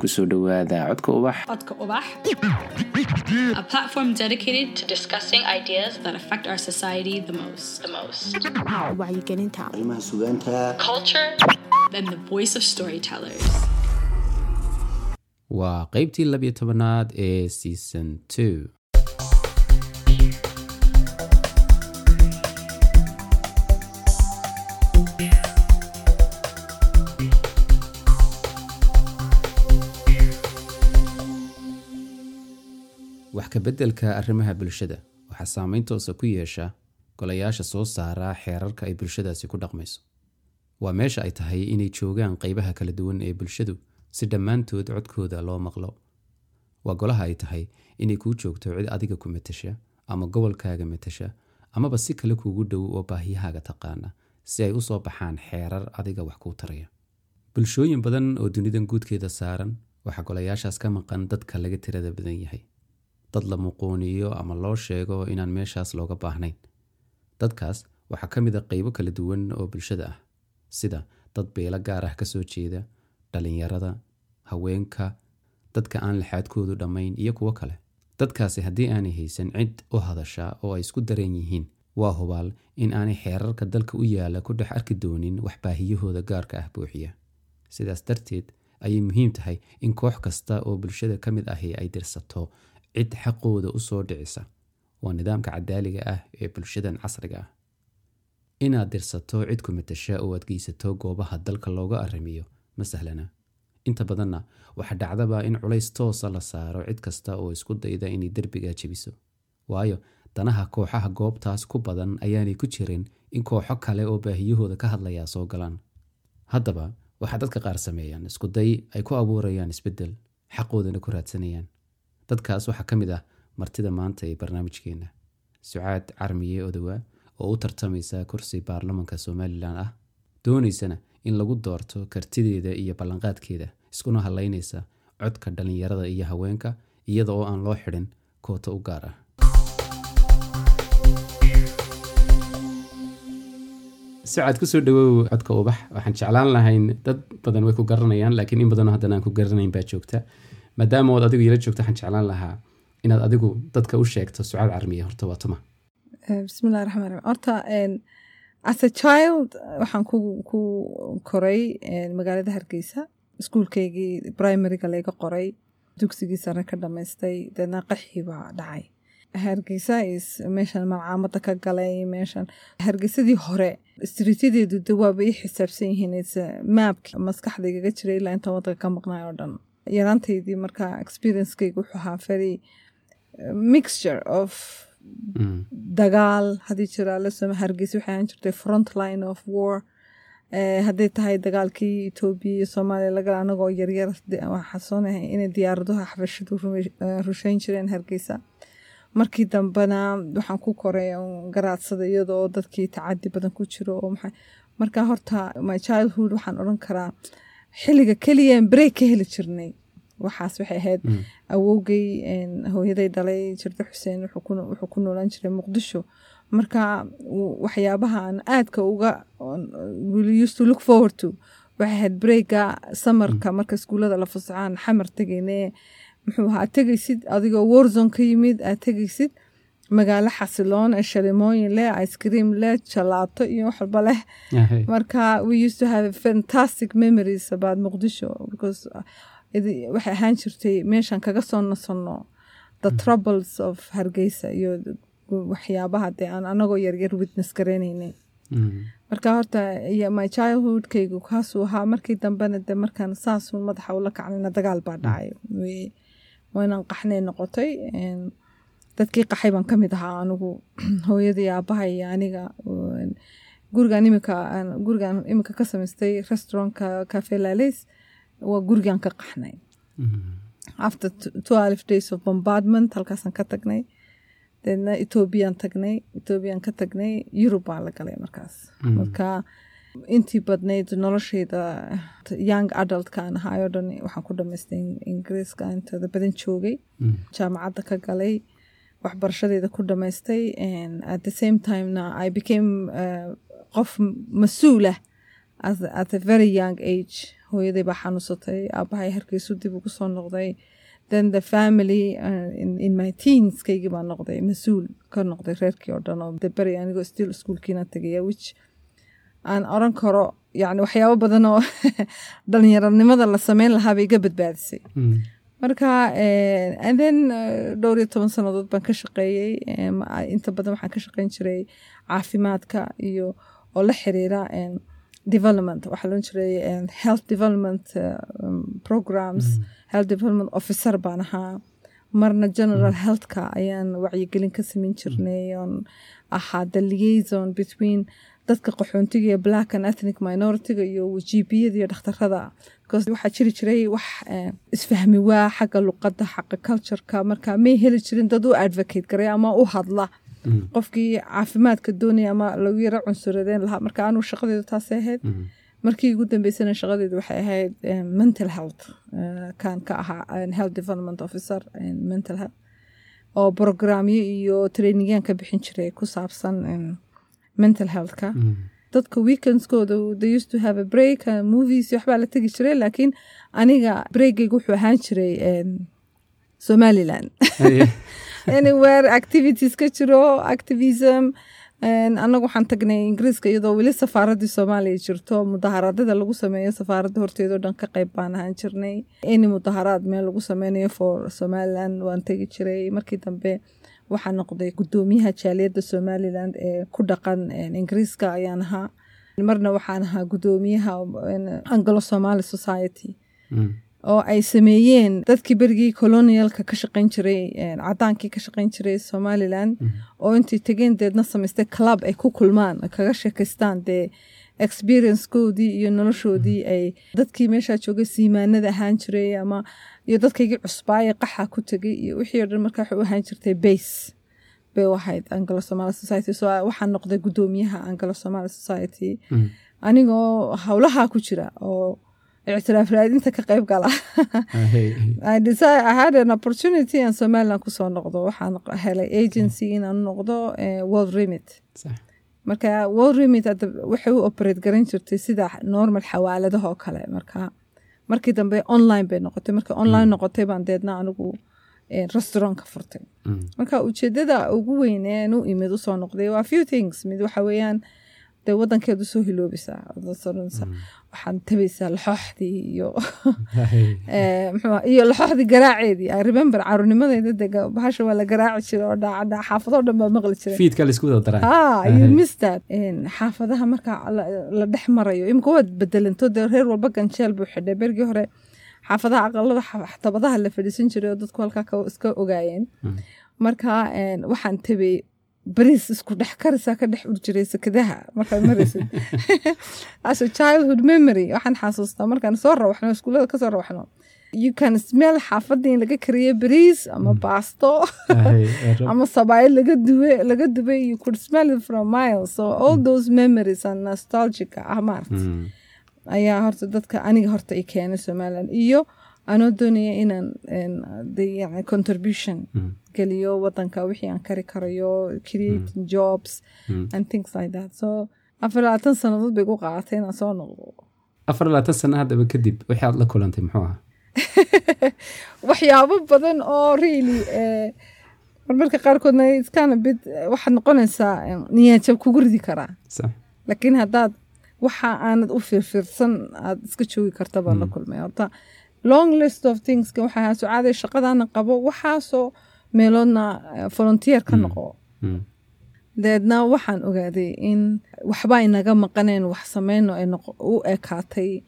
ku soo dhowaada codka ubax Codka Ubax, a platform dedicated to discussing ideas that affect our society the most. The most. wacyigelinta arrimaha sugaanta Culture and the voice of storytellers. waa qeybtii labiyo tobanaad ee season two ka beddelka arrimaha bulshada. Waxaa saameyn toosa ku yeesha golayaasha soo saara xeerarka ay bulshadaasi ku dhaqmayso. Waa meesha ay tahay inay joogaan qeybaha kala duwan ee bulshadu si dhammaantood codkooda loo maqlo. Waa golaha ay tahay inay kuu joogto cid adiga ku matasha ama gobolkaaga matasha amaba si kale kuugu dhow oo baahiyahaaga taqaana si ay u soo baxaan xeerar adiga wax kuu taraya. Bulshooyin badan oo dunidan guudkeeda saaran waxaa golayaashaas ka maqan dadka laga tirada badan yahay dad la muquuniyo ama loo sheego inaan meeshaas looga baahnayn. Dadkaas waxaa ka mid a qeybo kala duwan oo bulshada ah sida dad beelo gaar ah ka soo jeeda dhalinyarada haweenka dadka aan laxaadkoodu dhammayn iyo kuwo kale. Dadkaasi haddii aanay haysan cid u hadasha oo ay isku dareen yihiin waa hubaal in aanay xeerarka dalka u yaalla ku dhex arki doonin wax baahiyahooda gaarka ah buuxiya. Sidaas darteed ayay muhiim tahay in koox kasta oo bulshada ka mid ahi ay dirsato cid xaqooda u soo dhicisa. Waa nidaamka cadaaliga ah ee bulshadan casriga ah. Inaad dirsato cid ku matasha oo aad geysato goobaha dalka looga arrimiyo ma sahlana. Inta badanna waxaa dhacdaba in culays toosa la saaro cid kasta oo isku dayda inay derbiga jebiso. Waayo danaha kooxaha goobtaas ku badan ayaanay ku jirin in kooxo kale oo baahiyahooda ka hadlayaa soo galaan. Haddaba waxaa dadka qaar sameeyaan iskuday ay ku abuurayaan isbeddel xaqoodana ku raadsanayaan dadkaas waxaa ka mid ah martida maanta ee barnaamijkeenna sucaad carmiye odowa oo u tartamaysa kursi baarlamanka somalilan ah doonaysana in lagu doorto kartideeda iyo ballanqaadkeeda iskuna halaynaysa codka dhallinyarada iyo haweenka iyada oo aan loo xidhin koota u gaar ah. Sucaad ku soo dhawow codka ubax. Waxaan jeclaan lahayn dad badan way ku garanayaan laakiin in badanoo haddana aan ku garanayn baa joogta maadaama ood adigu ila joogta waxaan jeclaan lahaa inaad adigu dadka u sheegto sucaad carmiye horta waa tuma. Bismillahi raxmaan raxiim horta as a child waxaan ku koray magaalada hargeysa. Iskuulkeygii primaryga layga qoray. Dugsigii sare ka dhamaystay. Deedna qaxii baa dhacay. Hargeysa is meeshan malcaamada ka galay meeshan hargeysadii hore istriityadeedu de ii xisaabsan yihiin maabki maskaxdaygaga jiray ilaa inta wadanka ka maqnay oo dhan yaraantaydii marka experiencekeyga wuxuu ahaa very mixture of dagaal haddii jira lasoma hargeysa waxay ahaan jirtay front line of war hadday tahay dagaalkii etoobiya iyo soomaaliya lagala anagoo yaryar xasoonahay inay diyaaradaha xabashadu rusheyn jireen hargeysa. Markii dambena waxaan ku koray garaadsada iyadoo dadkii tacadi badan ku jiro marka horta my childhood waxaan odhan karaa xilliga keliyan break ka heli jirnay. Waxaas waxay ahayd awowgay hooyaday dhalay jirde xuseen wuxuu ku noolaan jiray muqdisho. Marka waxyaabaha aan aadka uga used to look forward to waxay ahayd breaka samarka marka iskuullada la fasacaan xamar tegayne muxuu ahaa tegaysid adigoo warzon ka yimid aad tegaysid magaalo xasiloon ee shalimooyin leh ice cream leh jalaato iyo wax walba leh marka we used to have fantastic memories about muqdisho because waxay ahaan jirtay meeshan kaga soo nasanno the troubles of hargeysa iyo waxyaabaha dee aan anagoo yaryar witness gareynaynay marka horta my childhoodkaygu kaasuu ahaa markii dambena de markaan saasun madaxa ula kacnayna dagaal baa dhacay. Waynan qaxnay noqotay dadkii qaxay baan ka mid ahaa anigu hooyadii aabaha iyo aniga gurigan imika gurigan imika ka samaystay restaurantka cafe lalays waa gurigan ka qaxnay. After twelve days of bombardment halkaasaan ka tagnay. Deedna ethoobiyan tagnay ethoobiyan ka tagnay yurub baa la galay markaas. Marka intii badnayd noloshayda young adultkaan ahaayoo dhan waxaan ku dhamaystay ingiriiska intooda badan joogay. Jaamacadda ka galay waxbarashadeeda ku dhamaystay at the same timena i became qof mas'uulah at a very young age. Hooyaday baa xanuunsatay aabahay hargeysu dib ugu soo noqday. Then the family uh, in, in my teenskaygii baa noqday mas'uul ka noqday reerkii oo dhan oo deberi anigoo still iskuolkiina tegaya which aan oran karo yani waxyaabo badan oo dhalinyaranimada la sameyn lahaa bay iga badbaadisay marka and then dhowr iyo toban sannadood baan ka shaqeeyey. Inta badan waxaan ka shaqeyn jiray caafimaadka iyo oo la xiriira development. Waxaa loon jiray health development programs. Health development officer baan ahaa. Marna general healthka ayaan wacyigelin ka sameyn jirnay. Oon ahaa the liaison between dadka qaxoontiga iyo black and ethnic minority-ga iyo wajibiyada iyo dhakhtarada because waxaa jiri jiray wax isfahmi waa xagga luqadda xagga cultureka. Marka may heli jirin dad u advocate garay ama u hadla. Qofkii caafimaadka doonaya ama lagu yaro cunsuradeen lahaa marka anuu shaqadeedu taasay ahayd markii ugu dambeysana shaqadeedu waxay ahayd mental health kan ka ahaa health development officer mental health oo programyo iyo trainingyaan ka bixin jiray ku saabsan mental healthka dadka weekendskooda they used to have a break uh, movies waxbaa la tegi jiray laakiin aniga breakgayga wuxuu ahaan jiray somaliland. Anywhere activities ka jiro activism annagu waxaan tagnay ingiriiska iyadoo weli safaaraddii soomaaliya jirto mudaharaadada lagu sameeyo safaaradda horteedao dhan ka qayb baan ahaan jirnay. Any mudaharaad meel lagu sameynayo for somaliland waan tegi jiray. Markii dambe waxaa noqday gudoomiyaha jaaliyadda somaliland ee ku dhaqan ingiriiska ayaan ahaa. Marna waxaan ahaa gudoomiyaha anglo somali society. Oo ay sameeyeen dadkii berigii colonialka ka shaqeyn jiray cadaankii ka shaqeyn jiray somaliland. Oo intay tegeen deedna samaystay club ay ku kulmaan kaga sheekaystaan dee experiencekoodii iyo noloshoodii ay dadkii meeshaa joogay siimaanada ahaan jiray ama iyo dadkaygii cusbaaye qaxa ku tegay iyo wixii o dhan marka waxay u ahaan jirtay base bay u ahayd anglo somali society. So waxaan noqday gudoomiyaha anglo somali society anigoo howlaha ku jira oo ictiraaf raadinta ka qayb gala. I had an opportunity in somaliland ku soo noqdo. Waxaan helay agency inaan noqdo world remit marka world remit waxay u operate garan jirtay sida normal xawaaladaha oo kale. Marka markii dambe online bay noqotay. Marka online noqotay baan deedna anigu restaurantka furtay. Marka ujeedada ugu weyn een u imid u soo noqday waa few things. Mid waxa weeyaan dee wadankeedu soo hiloobisaa waxaad tabaysaa laxooxdii iyo iyo laxooxdii garaaceedii i remember caruurnimadeyda de bahasha waa la garaaci jiray oo dhaacadhaa xaafadoo dhan baa maqli jiray. Fiidka la isku wada daraa ha you mistad xaafadaha marka la dhex marayo imika waad bedelanto dee reer walba ganjeel buu xidhay. Bergii hore xaafadaha aqalada tabadaha la fadhiisan jiray oo dadku halkaa iska ogaayeen. Marka waxaan tabay bariis isku dhex karisaa ka dhex ur jiray sakadaha markaad maraysid. As a childhood memory waxaan xasuustaa. Markaan soo rawaxno iskuullada ka soo rawaxno you can smell xaafadii in laga kariyey bariis ama baasto. Ama sabaayad laga dube laga dubay. You could smell it from miles. So all those memories and nostalgica ah maart. Ayaa horta dadka aniga horta i keenay somaliland. Iyo anoo doonaya inaan contribution. Geliyo wadanka wixii aan kari karayo creating jobs and things like that. So afar labaatan sannadood bay gu qaadatay inaan soo noqdo afar labaatan sana haddaba kadib wixii aad la kulantay muxuu ahaa waxyaabo badan oo really marmarka qaarkoodna iskana bid waxaad noqonaysaa niyaajab kugu ridi karaa laakiin haddaad waxa aanad u fiirfiirsan aad iska joogi karta baan la kulmay horta long list of things waxaa ahaa sucaaday shaqadaana qabo waxaasoo meeloodna volunteer ka noqo. Deedna waxaan ogaaday in waxba inaga maqaneen wax sameyno u ekaatay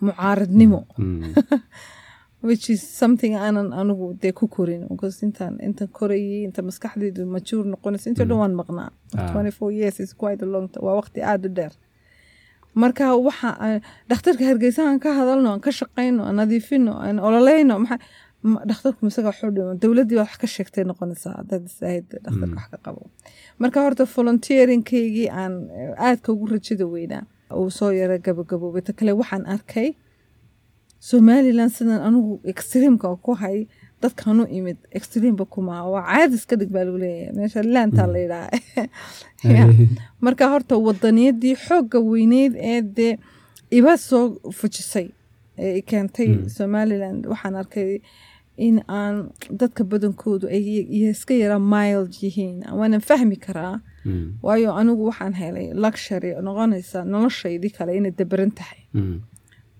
mucaaradnimo which is something aanan anigu dee ku korin intaan intan korayay inta maskaxdaydu majuur noqonaysa inta dhan waan maqnaa. Twenty four years is quite a long waa waqti aada u dheer marka waxa dhakhtarka hargeysa aan ka hadalno aan ka shaqayno aan nadiifino aan ololeyno maxaa dhakhtarku isaga waxu dhimo dowladdii wax ka sheegtay noqonaysaa haddaad isahayd dhakhtarka wax ka qabo. Marka horta volunteeringkaygii aan aadka ugu rajada weynaa uu soo yara gabagaboobay ta kale waxaan arkay somaliland sidan anigu extreamka ku hay dadkan u imid extreamba kuma waa caadis ka dhig baa lagu leeyahay. Meesha laantaa la yidhaha marka horta wadaniyadii xoogga weyneyd ee dee iba soo fujisay ee keentay somaliland waxaan arkay in aan dadka badankoodu ay iska yara mild yihiin. Waanan fahmi karaa. Waayo anigu waxaan helay luxury noqonaysa noloshaydii kale inay dabaran tahay.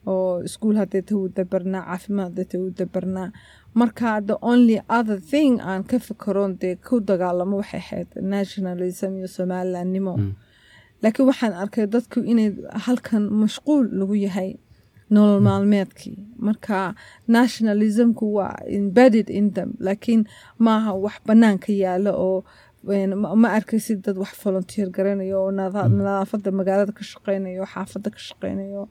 Oo iskuol hadeeta wuu dabarnaa caafimaad hadeeta wuu dabarnaa marka the only other thing aan ka fikeroon dee ku dagaalamo waxay ahayd nationalism iyo somalilandnimo laakiin waxaan arkay dadku inay halkan mashquul lagu yahay nolol maalmeedkii. Marka nationalismku waa embedded in them laakiin maaha wax banaanka yaalo oo ma arkaysid dad wax volunteer garanayo oo nadaafada magaalada ka shaqeynayo xaafada ka shaqeynayo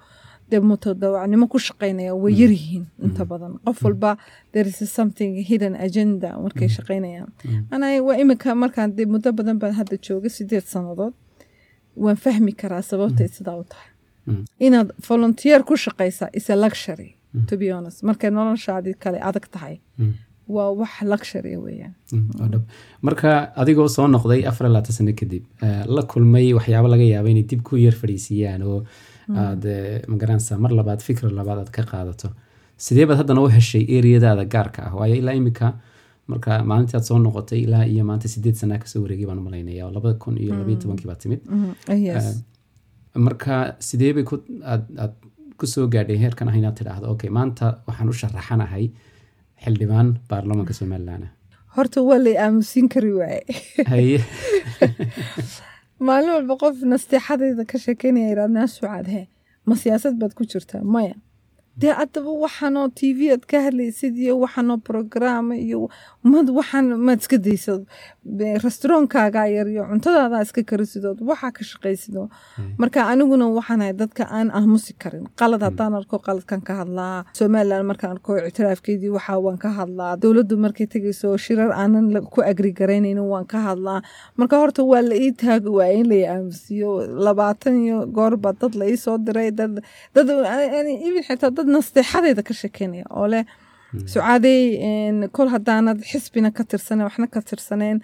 dee mutadawacnimo ku shaqeynaya way yaryihiin inta badan. Qof walba there is something hidden agenda markay shaqeynayaan waa imika markaan dee muddo badan baan hadda jooga sideed sannadood waan fahmi karaa sababtay sidaa u tahay. Inaad volunteer ku shaqeysa is a luxury to be honest. Markay noloshaadii kale adag tahay waa wax luxury weeyaan. Marka adigoo soo noqday afar labaatan sano kadib la kulmay waxyaabo laga yaaba inay dib ku yar fadhiisiiyaan oo aad magaranaysa mar labaad fikir labaad aad ka qaadato. Sidee baad haddana u heshay eriyadaada gaarka ah? Waayo ilaa imika marka maalintii aad soo noqotay ilaa iyo maanta sideed sanaa ka soo wareegay baan u malaynaya labada kun iyo labayo tobankii baa timid. Marka sidee bay aad ku soo gaadhay? Heerkan ah inaad tidhaahdo okay maanta waxaan u sharaxanahay xildhibaan baarlamaanka somalilan horta waa lay aamusin kari waaye maalin walba qof nasteexadayda ka sheekeynaya iraadnaa sucaad he ma siyaasad baad ku jirtaa? Maya. Dee addaba waxaanoo t v aad ka hadlaysid iyo waxaanoo brograama iyo mad waxaan maad iska daysad restaurantkaagaa yar iyo cuntadaadaa iska karisidood waxaa ka shaqaysido. Marka aniguna waxaan ahay dadka aan aamusi karin. Qalad haddaan arko qaladkan ka hadlaa. Somaliland markaan arko ictiraafkeedii waxaa waan ka hadlaa. Dowladdu markay tegayso shirar aanan ku agri garaynaynin waan ka hadlaa. Marka horta waa la ii taagi waaya in lay aamusiyo labaatan iyo goorba dad la ii soo diray. Dad even xitaa dad nasteexadeyda ka shekeynaya oo leh sucaadey kol haddaanad xisbina ka tirsaneen waxna ka tirsaneen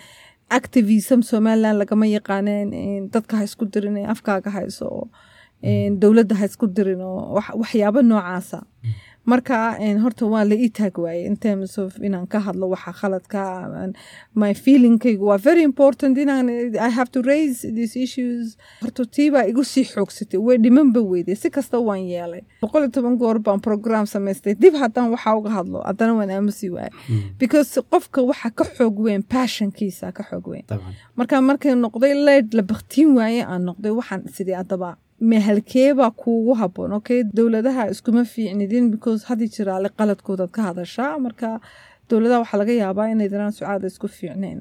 activism somaliland lagama yaqaaneen dadka ha isku dirin afkaaga hayso oo dowladda ha isku dirin oo waxyaabo noocaasa marka horta waa la ii taag waaye in terms of inaan ka hadlo waxa khaladka my feelingkaygu waa very important inaan i have to raise these issues. Horta tiibaa igu sii xoogsatay way dhimanba weyday si kasta waan yeelay. Boqol iyo toban goor baan program samaystay dib haddaan waxa uga hadlo haddana waan aamusi waaye. Because qofka waxa ka xoog weyn passionkiisa ka xoog weyn. Marka markay noqday leyd la baktiin waaye aan noqday waxaan sidii adaba mehalkeebaa kuugu haboon okay dowladaha iskuma fiicnidin because hadi jiraale qaladkoodaad ka hadashaa marka dowladaha waxaa laga yaabaa inay diraan sucaada isku fiicneen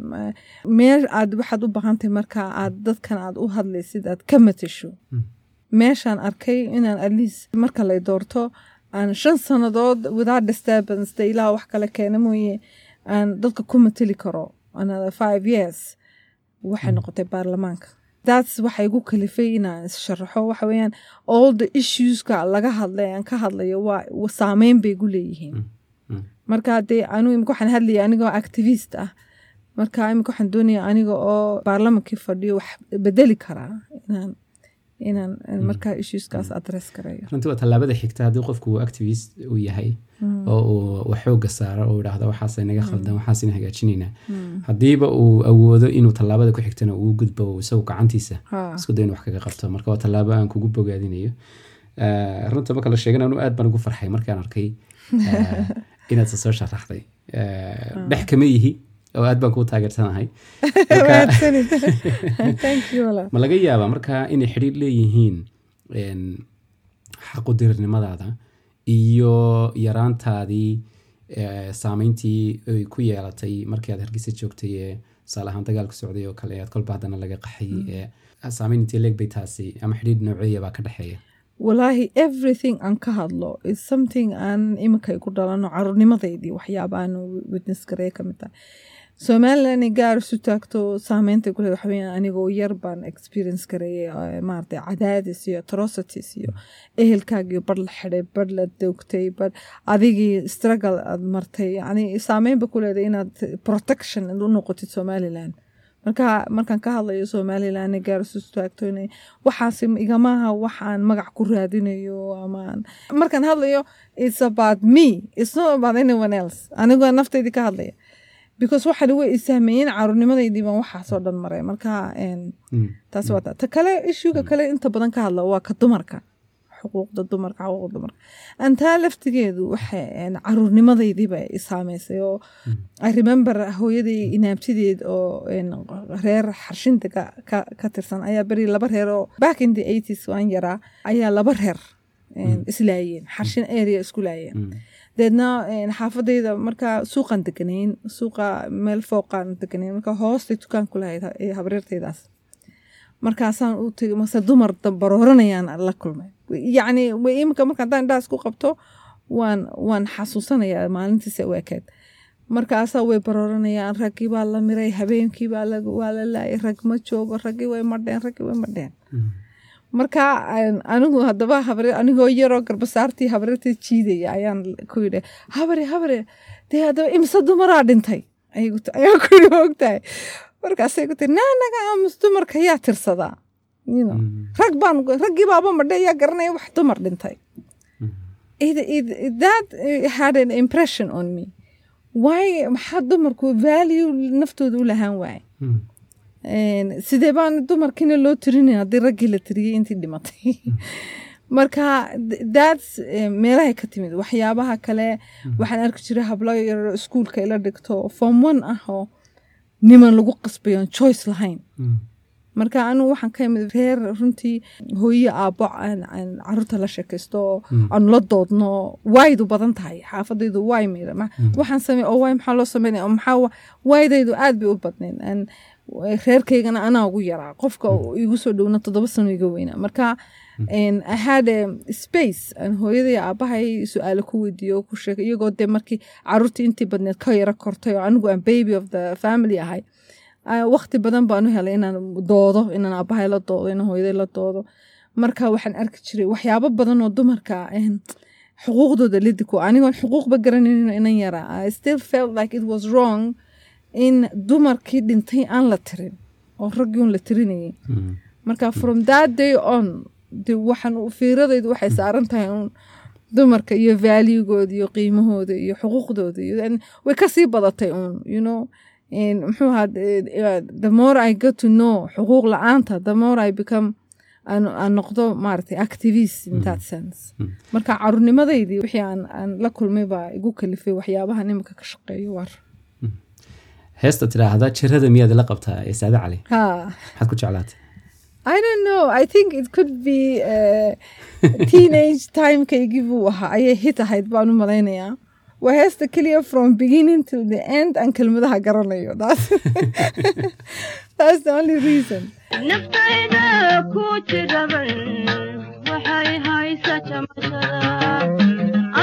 meel aad waxaad u baahantahay marka aad dadkan aad u hadlaysid aad ka matasho meeshaan arkay inaan atleast marka lay doorto aan shan sannadood without disturbance de ilaah wax kale keena mooye aan dadka ku mateli karo another five years. waxay noqotay baarlamaanka that's waxa igu kalifay inaan issharaxo waxa weeyaan all the issueska laga hadlay aan ka hadlayo waa saameyn bay igu leeyihiin. Marka dee anu imika waxaan hadlaya anigoo activist ah marka imika waxaan doonaya aniga oo baarlamankii fadhiyo wax bedeli karaa inaan inaan markaa issueskaas address karayo runtii waa tallaabada xigta haddii qofku activist uu yahay oo uu xooga saaro oo idhaahdo waxaasay naga khaldan waxaasayna hagaajinaynaa haddiiba uu awoodo inuu tallaabada ku xigtana uu gudbo isagu gacantiisa isku day inu wax kaga qabto marka waa tallaabo aan kugu bogaadinayo runta marka la sheegan anu aad baan ugu farxay markaan arkay inaad soo sharaxday dhex kama yihi oo aad baan kuu taageersanahay. Ma laga yaabaa marka inay xidhiir leeyihiin xaqudirirnimadaada iyo yaraantaadii saameyntii ay ku yeelatay markii aad hargeysa joogtay ee tusaale ahaan dagaalku socday oo kale aad kolba haddana laga qaxay saameyn intii leeg bay taasi ama xidhiir nooceeya baa ka dhexeeya? Walaahi everything aan ka hadlo is something aan imika igu dhalano carurnimadeydii waxyaaba aan witness gareeya ka mid tahay somaliland gaar isu taagto saameynta gule waxaweyaan anigoo yar baan experience gareeyay maarata cadaadis iyo atrocities iyo ehelkaagiyo bar la xidhay bar la doogtay bar adigii struggle aad martay. Yani saameynba ku leeday inaad protection u noqotid somaliland. Marka markaan ka hadlayo somalilan gaarsu istaagto inay waxaas igamaha waxaan magac ku raadinayo amaan markaan hadlayo it's about me. It's not about anyone else. Anigoo nafteydii ka hadlaya because waxaan way isahmeeyeen caruurnimadeydii baan waxaasoo dhan maray. Marka taas waa ta kale ishuga kale inta badan ka hadla waa ka dumarka. Xuquuqda dumarka xuquuqda dumarka. Antaa laftigeedu waxay caruurnimadaydiiba isaameysay oo i remember hooyaday inaabtideed oo reer xarshinta ka tirsan ayaa beri laba reer oo back in the eighties waan yaraa ayaa laba reer islaayeen. Xarshin area isku laayeen deedna xaafadayda markaa suuqan deganayn suuqa meel fooqaan deganayn marka hoostay dukaan ku lahayd habreertaydaas markaasaan u tegay mase dumar barooranayaan la kulmay. Yacni imika marka haddaan indhahaas ku qabto waan waan xasuusanayaa maalintiisa u ekeed markaasaa way barooranayaan raggii baa la miray habeenkii baa waa la laayay rag ma joogo raggii way madheen raggii way madheen marka anigu hadaba habre anigoo yaroo garbasaartii habreerta jiidaya ayaan ku yidhi habare habare dee haddaba imse dumaraa dhintay? Ayaa ku yidhi ogtahay markaasay ku tiri naa naga aamus dumarka yaa tirsadaa rag baan raggii baaba madhe yaa garanaya wax dumar dhintay. That had an impression on me. Why maxaa dumarku value naftooda u lahaan waaye sidee baan dumarkiina loo tirinay haddii raggii la tiriyey intii dhimatay. Marka thats meelahay ka timid. Waxyaabaha kale waxaan arki jiray hablo yar iskuolka ila dhigto form one ah oo niman lagu qasbayo choice lahayn marka anigu waxaan ka imid reer runtii hooye aabbo carruurta la sheekaysto oo aanu la doodno waydu badan tahay? Xaafadaydu way meyda waxaan samey oo way maxaa loo sameynaya? Maxaa waydaydu aad bay u badnayn reerkaygana anaa ugu yaraa. Qofka igu soo dhowna toddoba sano iga weynaa marka I had a space. Aan hooyaday aabahay su'aalo ku weydiiyo ku sheegay. Iyagoo dee markii caruurtii intii badneed ka yaro kortay oo anigu aan baby of the family ahay waqti badan baanu helay inaan doodo inaan aabahay la doodo inaan hooyaday la doodo. Marka waxaan arki jiray waxyaabo badan oo dumarka xuquuqdooda lidiko anigoon xuquuqba garanayno inan yaraa. I still felt like it was wrong in dumarkii dhintay aan la tirin oo raggii un la tirinayay. Marka from that day on de waxaan fiiradaydu waxay saaran tahay un dumarka iyo valuegooda iyo qiimahooda iyo xuquuqdooda way ka sii badatay un you know? Muxuu ahaa the more i get to know xuquuq la'aanta the more i become aan noqdo maaragtay activist in that sense. Marka caruurnimadaydii wixii aan la kulmay baa igu kalifay waxyaabaha nimanka ka shaqeeyo war heesta tidhaahda jirada miyaad ila qabtaa ee saade cali? Maxaad ku jeclaatay? I don't know. I think it could be uh, teenage timekaygii buu ahaa. Ayay hit ahayd baan u malaynayaa waa heesta keliya from beginning till the end aan kelmadaha garanayo. That's, that's the only reason. Naftayda ku jiraban waxay haysa jamashada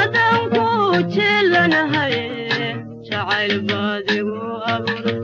adan ku jeelanahay jacayl baadigu abuurtay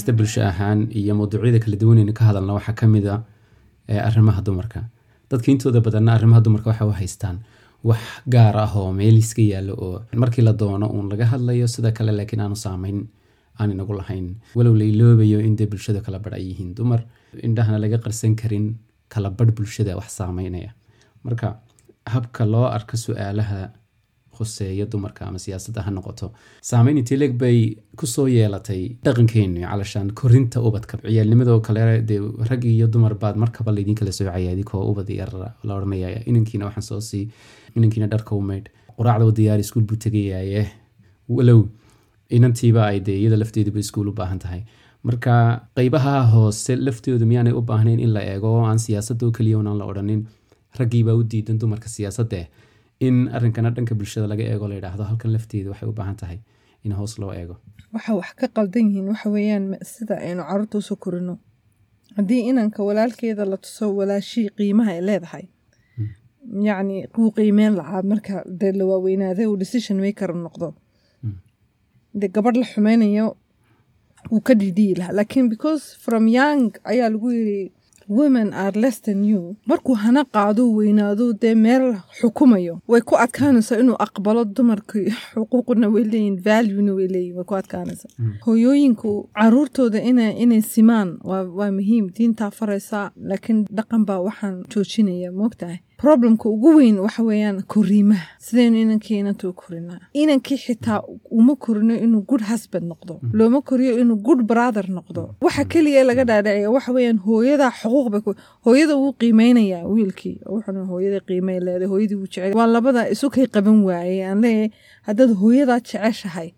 haysta bulsho ahaan iyo mawduucyada kala duwanayna ka hadalna waxaa ka mid a eh, arrimaha dumarka. Dadka intooda badanna arrimaha dumarka waxa u haystaan wax gaar ah oo meel iska yaallo oo markii la doono uun laga hadlayo sida kale laakiin aanu saamayn aan inagu lahayn. Walow la iloobayo in bulshada kala badh ay yihiin. Dumar indhahana laga qarsan karin kala badh bulshada wax saameynaya marka habka loo arko su'aalaha khuseeya dumarka ama siyaasadda ha noqoto. Saameyn intii leeg bay ku soo yeelatay dhaqankeenu calashaan korinta ubadka. Ciyaalnimadoo kale dee rag iyo dumar baad markaba laydin kala soocaya adikoo ubad yar la odhanaya inankiina waxaan soo sii inankiina dharka u maydh. Quraacda u diyaari iskuul buu tegayaye walow inantiiba ay dee iyada lafteeduba iskuul u baahan tahay. Marka qeybaha hoose laftoodu miyaanay u baahnayn in la eego oo aan siyaasadoo keliya unaan la odhanin raggiibaa u diidan dumarka siyaasadde in arrinkana dhanka bulshada laga eego la yidhaahdo halkan lafteedu waxay u baahan tahay in hoos loo eego. Waxa wax ka qaldan yihiin waxa weeyaan sida aynu carruurta u soo korino. Haddii inanka walaalkeeda la tuso walaashii qiimaha ay leedahay yacni kuu qiimeyn lahaa marka dee la waaweynaaday uu decision maker noqdo. Dee gabadh la xumeynayo wuu ka dhidhiyi lahaa. Laakiin because from young ayaa lagu yiri women are less than you. Markuu hana qaado weynaado dee meel xukumayo. Way ku adkaanaysaa inuu aqbalo dumarka xuquuqna way leeyihiin valuena way leeyihiin way ku adkaanaysaa. Hooyooyinku caruurtooda ina inay simaan waa, waa muhiim. Diintaa faraysaa laakiin dhaqan baa waxaan joojinaya moogtahay problemka ugu weyn waxa weeyaan koriimaha sidaynu inankii inanta u korinaa inankii xitaa uma korino inuu good husband noqdo. Looma koriyo inuu good brother noqdo. Waxa keliya laga dhaadhiciya waxa weeyaan hooyadaa xuquuq bay ku hooyada wuu qiimeynayaa wiilkii. Wuxuuna hooyada qiimay leeday hooyadii wuu jecel. Waa labada isukay qaban waayey. Aan leeyahay haddaad hooyadaa jeceshahay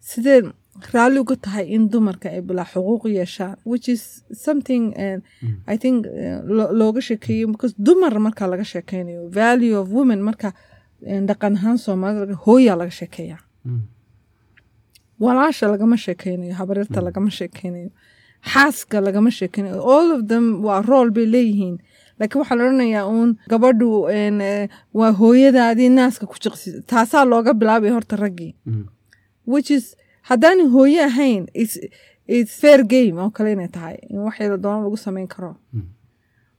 sidee raalli uga tahay in dumarka ay bilaa xuquuq yeeshaan which is something uh, i think lo- looga sheekeeyo because dumar marka laga sheekeynayo value of women marka uh, dhaqan ahaan soomaalida hooyaa laga sheekeeya walaasha lagama sheekeynayo habaryarta lagama sheekeynayo xaaska lagama sheekeynayo all of them waa rool bay leeyihiin. Laakiin waxaa la odhanayaa uun gabadhu eh, waa hooyadaadii naaska ku jiqsi taasaa looga bilaabay horta raggii. Which is haddaan hooye ahayn fair game oo kale inay tahay. In wax yada doona lagu sameyn karo.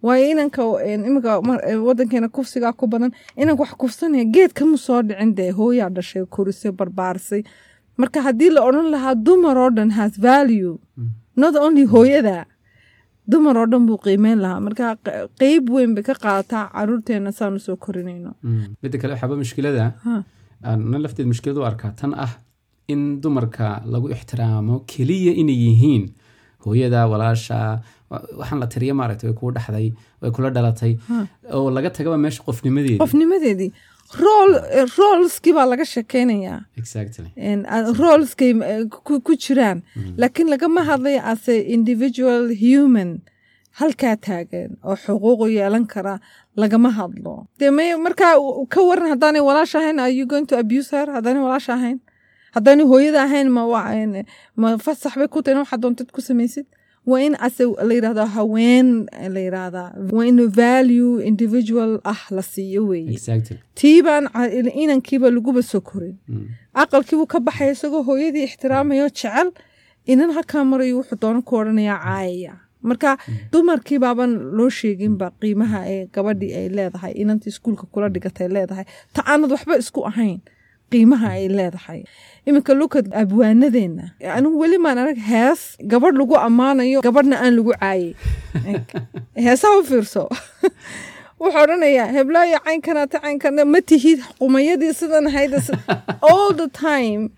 Waayo inanka eh, wadankeena kufsigaa ku badan inanka wax kufsanaya geed kama soo dhicin dee hooyaa dhashay korisay barbaarisay marka haddii la odhan lahaa dumar oo dhan has value. Not only hooyada dumar oo dhan buu qiimeyn lahaa. Marka qeyb weyn bay ka qaadataa caruurteena saanu soo korinayno. Midda kale waxaaba mushkilada na lafteed mushkilad u arkaa tan ah in dumarka lagu ixtiraamo keliya inay yihiin. Hooyada walaasha wa- waxaan la tiriya maaragtay way kuu dhaxday way kula dhalatay. Oo laga tagaba meesha qofnimadeeda qofnimadeedii. Rool roolskii baa laga sheekeynayaa uh, roolskay uh, ku jiraan. Laakiin lagama hadlayo as a individual human halkaa taagan oo xuquuqu yeelan kara lagama hadlo. May markaa ka waran haddaanay walaasha ahayn are you going to abuse her? Haddaanay walaasha ahayn haddaanay hooyada ahayn ma en, ma fasax bay ku tahay in waxaad doontad ku samaysid. Waa in ase la yidhahdaa haween la yidhahdaa waa in value individual ah la siiyo weeye. Exactly. Tii baan ca- inankiiba laguba soo korin. Aqalkiibuu ka baxaya isagoo hooyadii ixtiraamayo jecel inan halkaa marayo wuxuu doono ku odhanayaa caayaya marka dumarkii baaban loo sheeginba qiimaha ee gabadhii ay leedahay inantii iskuulka kula dhigatay leedahay. Ta aanad waxba isku ahayn qiimaha ay leedahay. Iminka lukad abwaanadeenna anigu weli maan arag hees gabadh lagu ammaanayo gabadhna aan lagu caayay heesaha u fiirso. Wuxuu odhanayaa heblaayo caynkanaata caynkana ma tihid qumayadii sidan ahayd all the time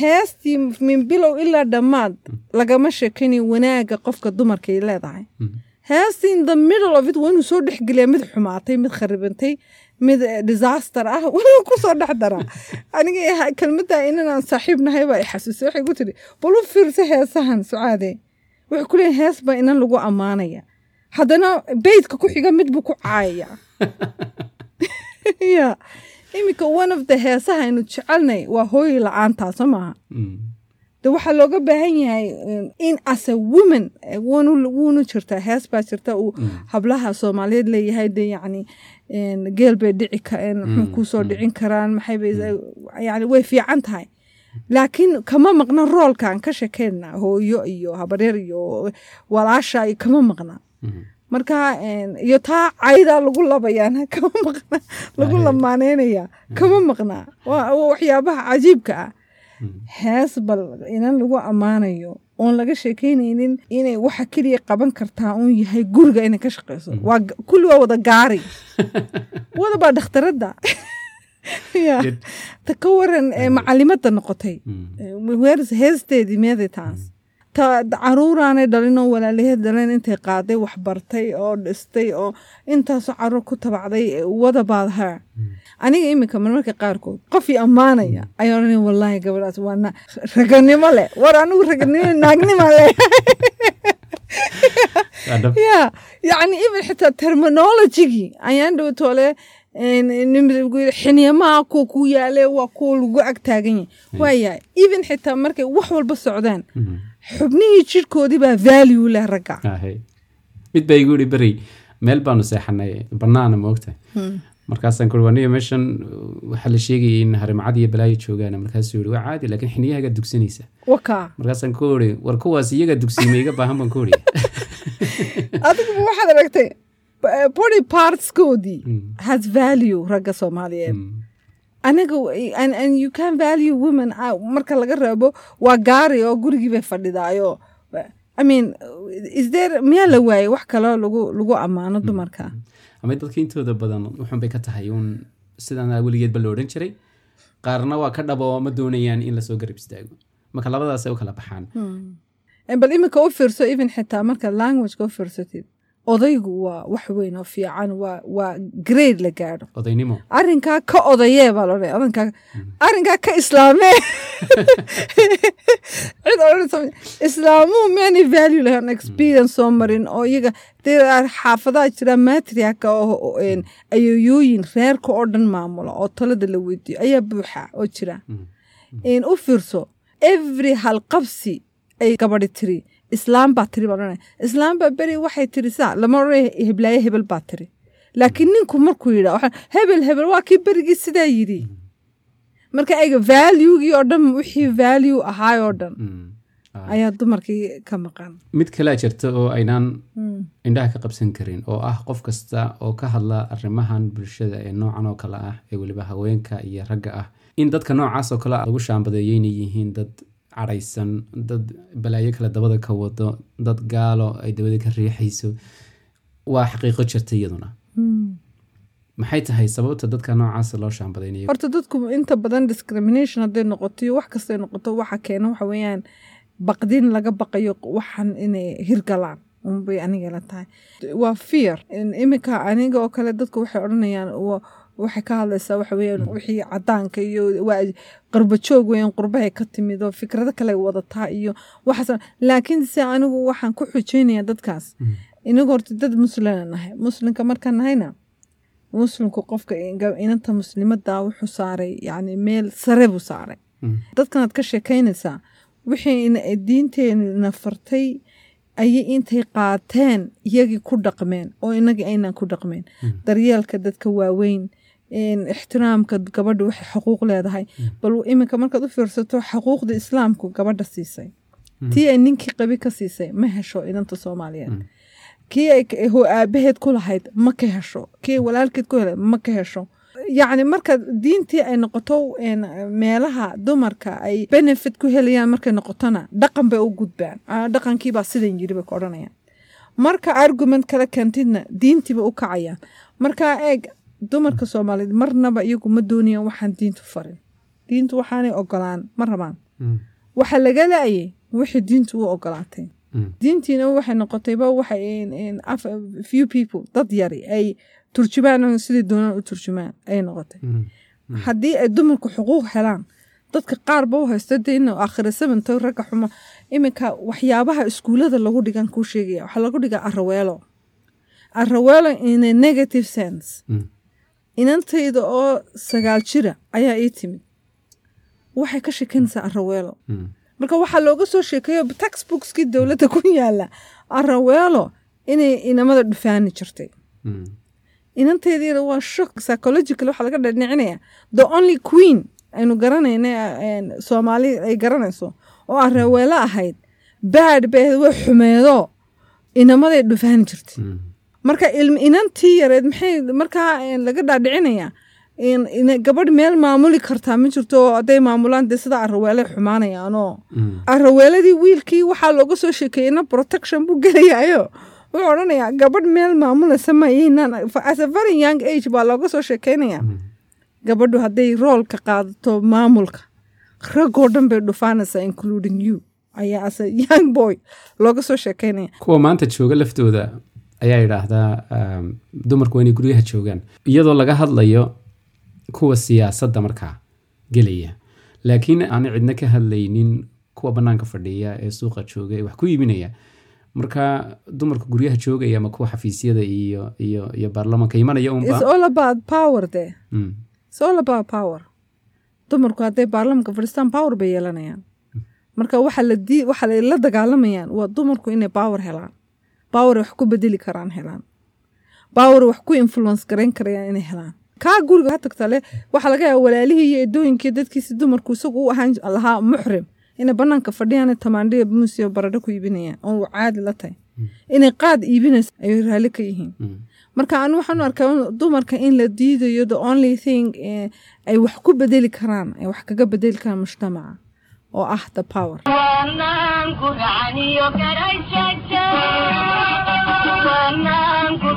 heestii min bilow ilaa dhammaad lagama sheekaynayo wanaaga qofka dumarkay leedahay. Heestii in the middle of it waa inuu soo dhexgeliyaa mid xumaatay mid kharibantay mid disaster ah waa ku soo dhex daraa. Aniga kelmadda inanaan saaxiib nahay baa i xasuusay. Waxay ku tiri bal u fiirsa heesahan sucaade. Wuxuu ku leeyahay hees baa inan lagu ammaanaya. Haddana beydka ku xiga mid buu ku caayaya ya iminka one of the heesaha aynu jecelnay waa hooyi la'aantaa soo maaha de waxaa looga baahan yahay in as a woman eh, wuunu jirtaa hees baa jirta uu hablaha soomaaliyeed leeyahay de yacni geel bay dhici en, muxuu ku soo dhicin karaan maxay bay yani way fiican tahay. Laakiin kama maqna roolkan ka shekeynaa hooyo iyo habaryar iyo walaasha iyo kama maqna. Mhm. marka iyo taa caydaa lagu labayaan kama maqna lagu lamaaneynaya kama maqna. Waxyaabaha cajiibka ah. Hees bal inan lagu ammaanayo oon laga sheekeynaynin inay waxa keliya qaban kartaa uun yahay guriga inay ka shaqeyso. Waa g- kulli waa wada gaari. Wada baa dhakhtaradda. Ta ka waran ee macalimada noqotay. Mhm. weers heesteedii meeday taas? Ta caruuraanay dhalin oo walaalaheed dhaleen intay qaaday wax bartay oo dhistay oo intaasoo carruur ku tabacday wada baad her aniga iminka marmarka qaarkood qofii ammaanaya ayaa odhanaya wallaahi gabadhaas waa raganimo leh. War anigu raganimo naagnima leh. Ya yacni even xitaa terminologigii ayaan dhow toole kuwa ku yaale waa kuwa lagu ag taagan yahay. Waayahay even xitaa markay wax walba socdaan Mhm. xubnihii jirkoodii baa value leh ragga. Ahe. mid baa igu ihi beri meel baanu seexanay banaana moogtahay markaasaan kuri waniga meeshan waxaa la sheegayay in harimcad iyo balaayo joogaan markaasuu yihi waa caadi laakiin xiniyahagaa dugsanaysa markaasaan ku iri war kuwaas iyagaa dugsiima iga baahan baan ku iri adiguba waxaad aragtay body partskoodii Mm. has value ragga soomaaliyeed. Mm. aniga and, you can value women ah, marka laga reebo waa gaari oo gurigii bay fadhidaayo I mean, is there miyaa la waayey wax kaloo lagu lagu ammaano dumarka ama dadka intooda badan wuxun bay ka tahay uun sidan weligeedba la odhan jiray. Qaarna waa ka dhabo ma doonayaan in la soo garab istaago. Marka labadaasay u kala baxaan. Eh, bal iminka u fiirso even xitaa marka languageka u fiirsatid odaygu waa wax weyn oo fiican waa grade la gaadho. Arrinkaa ka odayee baa lodhay arrinkaa arrinkaa ka islaamee. Cid odhanaysa islaamuhu meanay value lahayn experience soo marin oo iyaga xaafadaha jira matriarka oo ayoyooyin reerka oo dhan maamulo oo talada la weydiiyo ayaa buuxa oo jira. In u fiirso every halqabsi ay gabadhi tiri islaam baa tiri baa odhanaya islaam baa beri waxay tiri saa lama odhanaya heblaaye hebel baa tiri. Laakiin ninku markuu yidha hebel hebel waa kii berigii sidaa yidhi. Marka ayga valuegii oo dhan wixii value ahaay oo dhan Mm. Ah. ayaa dumarkii ka maqan. Mid kalea jirta oo aynaan indhaha ka qabsan karin oo ah qof kasta oo ka hadla arrimahan bulshada ee noocan oo kale ah ee weliba haweenka iyo ragga ah. In dadka noocaas oo kale lagu shaambadeeyo inay yihiin dad cadhaysan dad balaayo kale dabada ka wado dad gaalo ay dabada ka riixayso waa xaqiiqo jirta iyaduna. Maxay tahay sababta dadka noocaas loo shaambadaynayo? Horta dadku inta badan discrimination hadday noqoto iyo wax kastay noqoto waxa keena waxa weeyaan baqdin laga baqayo waxan inay hirgalaan unbay aniga la tahay. Waa fear. In iminka aniga oo kale dadku waxay odhanayaan waxay ka hadlaysaa waxa weeyaan wixii cadaanka iyo waa qarbajoog weeyaan qurbahay ka timid oo fikrado kale wadataa iyo waxaas. Laakiin se anigu waxaan ku xujeynayaa dadkaas. Inagu horta dad muslina nahay. Muslimka markaan nahayna muslimku qofka inanta muslimada wuxuu saaray yani meel sare buu saaray. Mm. dadkanaad ka sheekaynaysaa wixii diinteenna fartay ayay intay qaateen iyagii ku dhaqmeen oo inagii aynan ku dhaqmeen. Daryeelka dadka waaweyn ixtiraamka gabadha waxay xuquuq leedahay. Bal iminka markaad u fiirsato xuquuqda islaamku gabadha siisay. Tii ay ninkii qabi ka siisay ma hesho inanta soomaaliyeed. Kii ay aabaheed ku lahayd ma ka hesho. Kii walaalkeed ku helay ma ka hesho. Yacni marka diintii ay noqoto meelaha dumarka ay benefit ku helayaan markay noqotona dhaqan bay u gudbaan. Ah, dhaqankiibaa sidan yiri bay ku odhanayaan. Marka argument kale keentidna diintiiba u kacayaan. Marka eeg dumarka soomaaliyeed marnaba iyagu ma doonayaan waxaan diintu farin diintu waxaanay ogolaan ma rabaan Mm. waxa laga laayay wixii diintu u ogolaatay Mm. diintiina waxay noqotayba waxay in- in af- few people dad yari ay turjumaan sidii doonaan u turjumaan ayay noqotay Mm. haddii ay dumarku xuquuq helaan dadka qaar ba u haysta dee in aakhira sabanto ragga xumo iminka waxyaabaha iskuulada lagu dhigan kuu sheegaya waxaa lagu dhigaa araweelo araweelo in a negative sense. Inantayda oo sagaal jira ayaa ii timid waxay ka sheekanaysaa araweelo Mm. marka waxaa looga soo sheekeeyo textbookskii dowladda ku yaalla araweelo inay inamada dhufaani jirtay Mm. inanteediina waa shock psychological waxaa laga dhadhicinaya the only queen aynu garanayna soomaali ay garanayso oo araweelo ahayd baad bay way xumeedo inamaday dhufaan jirtay Mm. Marka inantii yareed maxay markaa laga dhaadhicinaya in- in gabadh meel maamuli kartaa ma jirto oo hadday maamulaan dee sida araweelay xumaanayaanoo Mm. araweeladii wiilkii waxaa looga soo sheekeeyeyna protection buu gelayayo wuxuu odhanayaa gabadh meel maamulaysa mayinan as a very young age baa looga soo sheekeynaya. Gabadhu hadday roolka qaadato maamulka raggoo dhan bay dhufaanaysaa including you. Ayaa as a young boy looga soo sheekeynaya. Kuwa maanta jooga laftooda ayaa yidhaahdaa um, dumarku inay guryaha joogaan. Iyadoo laga hadlayo kuwa siyaasadda markaa gelaya. Laakiin aan cidna ka hadlaynin kuwa banaanka fadhiya ee suuqa jooga ee wax ku iibinaya. Marka dumarka guryaha joogaya ama kuwa xafiisyada iyo iyo iyo baarlamanka imanaya unba Mm, power dumarku hadday baarlamanka fadhiistaan power bay yeelanayaan. Marka waxa la dagaalamayaan waa dumarku inay power helaan power wax ku bedeli karaan helaan. Power wax ku influence garayn karayaan inay helaan. Kaa guriga ha tagta leh waxaa laga yaaba walaalihii iyo eedooyinkii dadkiisi dumarku isagu u ahaan lahaa muxrim inay banaanka fadhiyaan tamaandhiya muus iyo ku iibinayaan oo uu caadi la tahay. Inay qaad iibinayso ayay raalli ka yihiin. Marka anu waxaan u arkaa dumarka in la diidayo the only thing eh, ay wax ku bedeli karaan ay wax kaga bedeli karaan mujtamaca oo ah the power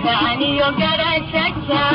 وأن يكر الشتى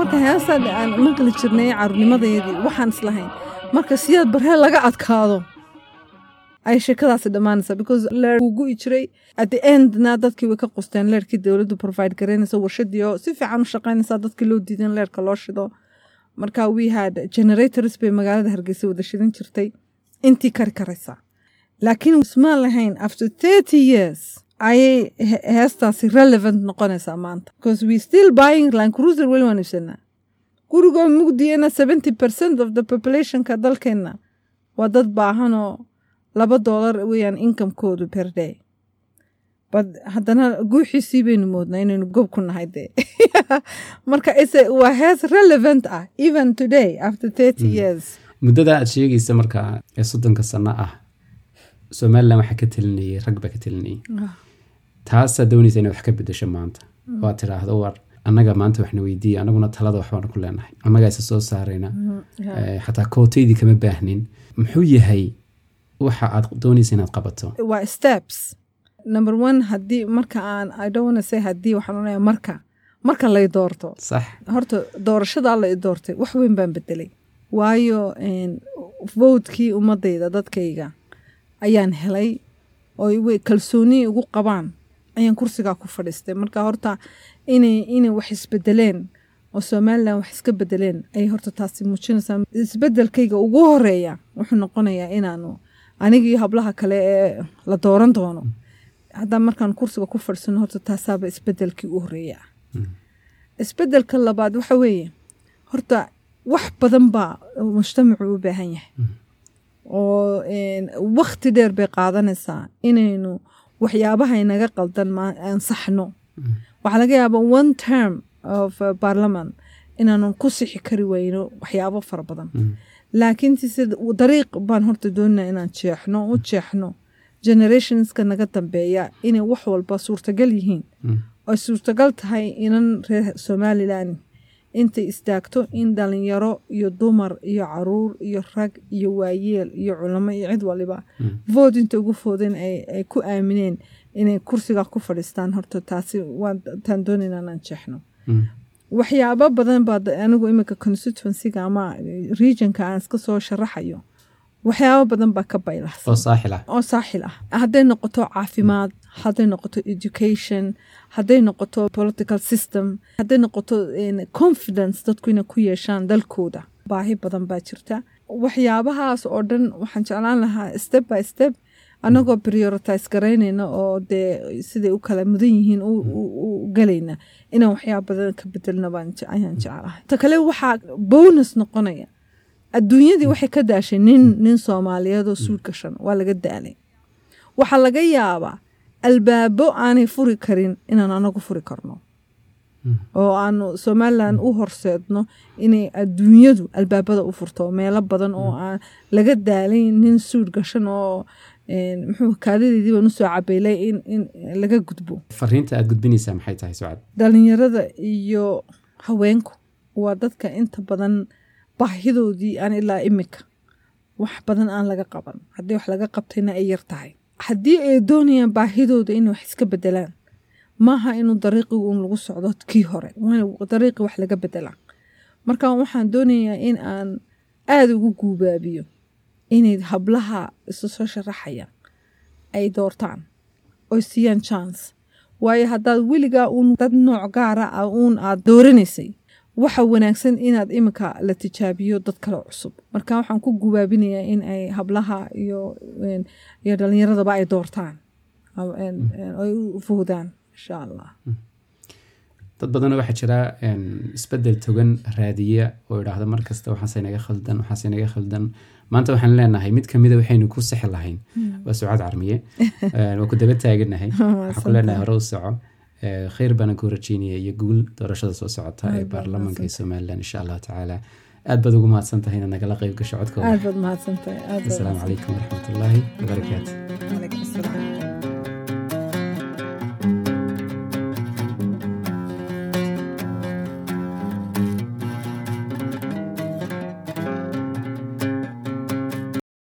marka heestaa aan maqli jirnay caruurnimadeedii waxaan islahayn marka siyaad barhee laga adkaado ay sheekadaasi dhammaanaysaa because leer gu'i jiray. At the endna dadkii way ka qusteen leerkii dowladdu provide garaynaysa warshadii si fiican u shaqaynaysaa dadkii loo diidan leerka loo shido. Marka we had generators bay magaalada hargeysa wada shidan jirtay. Intii kari karaysaa laakiin ismaan lahayn after thirty years ayay he- heestaasi relevant noqonaysaa maanta. Because we still buying land cruiser weli waan ibsanaa gurigoo mugdiyana seventy percent of the populationka dalkeenna. Waa dad baahanoo laba doolar weeyaan inkamekoodu per day. Bad haddana guuxiisii baynu moodnaa inaynu gob ku nahay dee. Marka waa hees relevant ah even today after thirty years. Muddada aad sheegaysa markaa ee soddonka sano ah somalilan waxaa ka telinayay rag baa ka telinayay taasaa doonaysa inaad wax ka bedesho maanta waad tidhaahdo war annaga maanta waxna weydiiya annaguna talada waxbaanu ku leenahay annagaa isa soo saarayna xataa kootaydii kama baahnin muxuu yahay waxa aad doonaysa inaad qabato waa steps? Number one haddii marka aan i don't wanna say haddii waxaan onayaa marka marka lay doorto sax horta doorashadaa la i doortay wax weyn baan bedelay waayo votkii ummadayda dadkayga ayaan helay oo way kalsooni ugu qabaan ayaan kursigaa ku fadhiistay. Marka horta inay inay wax isbedeleen oo somalilan wax iska bedeleen ayay horta taasi muujinaysaa. Isbedelkayga ugu horreeya wuxuu noqonayaa inaanu anigii hablaha kale ee la dooran doono. Haddaan markaan kursiga ku fadhiisano horta taasaaba isbedelkii u horreeya isbeddelka labaad waxa weeye horta wax badan baa mujtamacu u baahan yahay. Oo wakti dheer bay qaadanaysaa inaynu waxyaabaha inaga qaldan ansaxno waxaa laga yaaba one term of parliament inaanu ku sixi kari weyno waxyaabo fara badan. Laakiinse sida dariiq baan horta doonina inaan jeexno u jeexno. Generationska naga dambeeya inay wax walba suurtagal yihiin. Ay suurtagal tahay inan reer somalilan intay istaagto in dhalinyaro iyo dumar iyo carruur iyo rag iyo waayeel iyo culamo iyo cid waliba. Vood inta ugu foodeen ay ku aamineen inay kursigaa ku fadhiistaan horta taasi waataan doonayna inaan jeexno. Waxyaabo badan baa anigu iminka constituencyga ama regionka aan iska soo sharaxayo waxyaabo badan baa ka saaxil ah. Oo saaxil ah. Hadday noqoto caafimaad hadday noqoto education hadday noqoto political system hadday noqoto confidence dadku inay ku yeeshaan dalkooda. Baahi badan baa jirta. Waxyaabahaas oo dhan waxaan jeclaan lahaa step by step anagoo prioritize garaynayna oo dee siday u kala mudan yihiin u galayna inaan waxyaaba badan ka bedelna ayaan jeclahay. Ta kale waxaa bonus noqonaya adduunyadii waxay ka daashay nin nin soomaaliyeed oo suud gashan waa laga daalay. Waxaa laga yaabaa albaabo aanay furi karin inaan anagu furi karno. Oo aanu somalilan u horseedno inay adduunyadu albaabada u furto meelo badan oo aan laga daalayn nin suud gashan oo muxuu kaadadeedii baan u soo cabeylay in laga gudbo. Fariinta aad gudbinaysaa maxay tahay sucad dhalinyarada iyo haweenku waa dadka inta badan baahidoodii aan ilaa imika. Wax badan aan laga qaban. Haddii wax laga qabtayna ay yar tahay haddii ay doonayaan baahidooda inay wax iska bedelaan maaha inuu dariiqigu un lagu socdo kii hore dariiqi wax laga bedelaa marka waxaan doonayaa in aan aada ugu guubaabiyo inay hablaha isu soo sharaxayaan ay doortaan oy siiyaan chance. Waayo haddaad weligaa uun dad nooc gaara ah uun aad dooranaysay waxa wanaagsan inaad iminka la tijaabiyo dad kale cusub. Marka waxaan ku gubaabinayaa in ay hablaha iyo iyo dhalinyaradaba ay doortaan. Ay u foodaan insha allah dad badanoo waxaa jira isbeddel togan raadiya oo idhaahda mar kasta waxaase naga khaldan waxaase naga khaldan. Maanta waxaan leenahay mid kamida waxaynu ku sixi lahayn waa sucaad carmiye. Waa ku daba taaganahay. Waxaan ku leenahay hore u soco khayr baana ku rajeynaya iyo guul doorashada soo socota ee baarlamaanka ee somalilan insha allahu tacaala aad baad ugu mahadsan tahay inaad nagala qayb gasho codkooda aad baad mahadsantahay asalaamu calaykum waraxmatullaahi wabarakaatu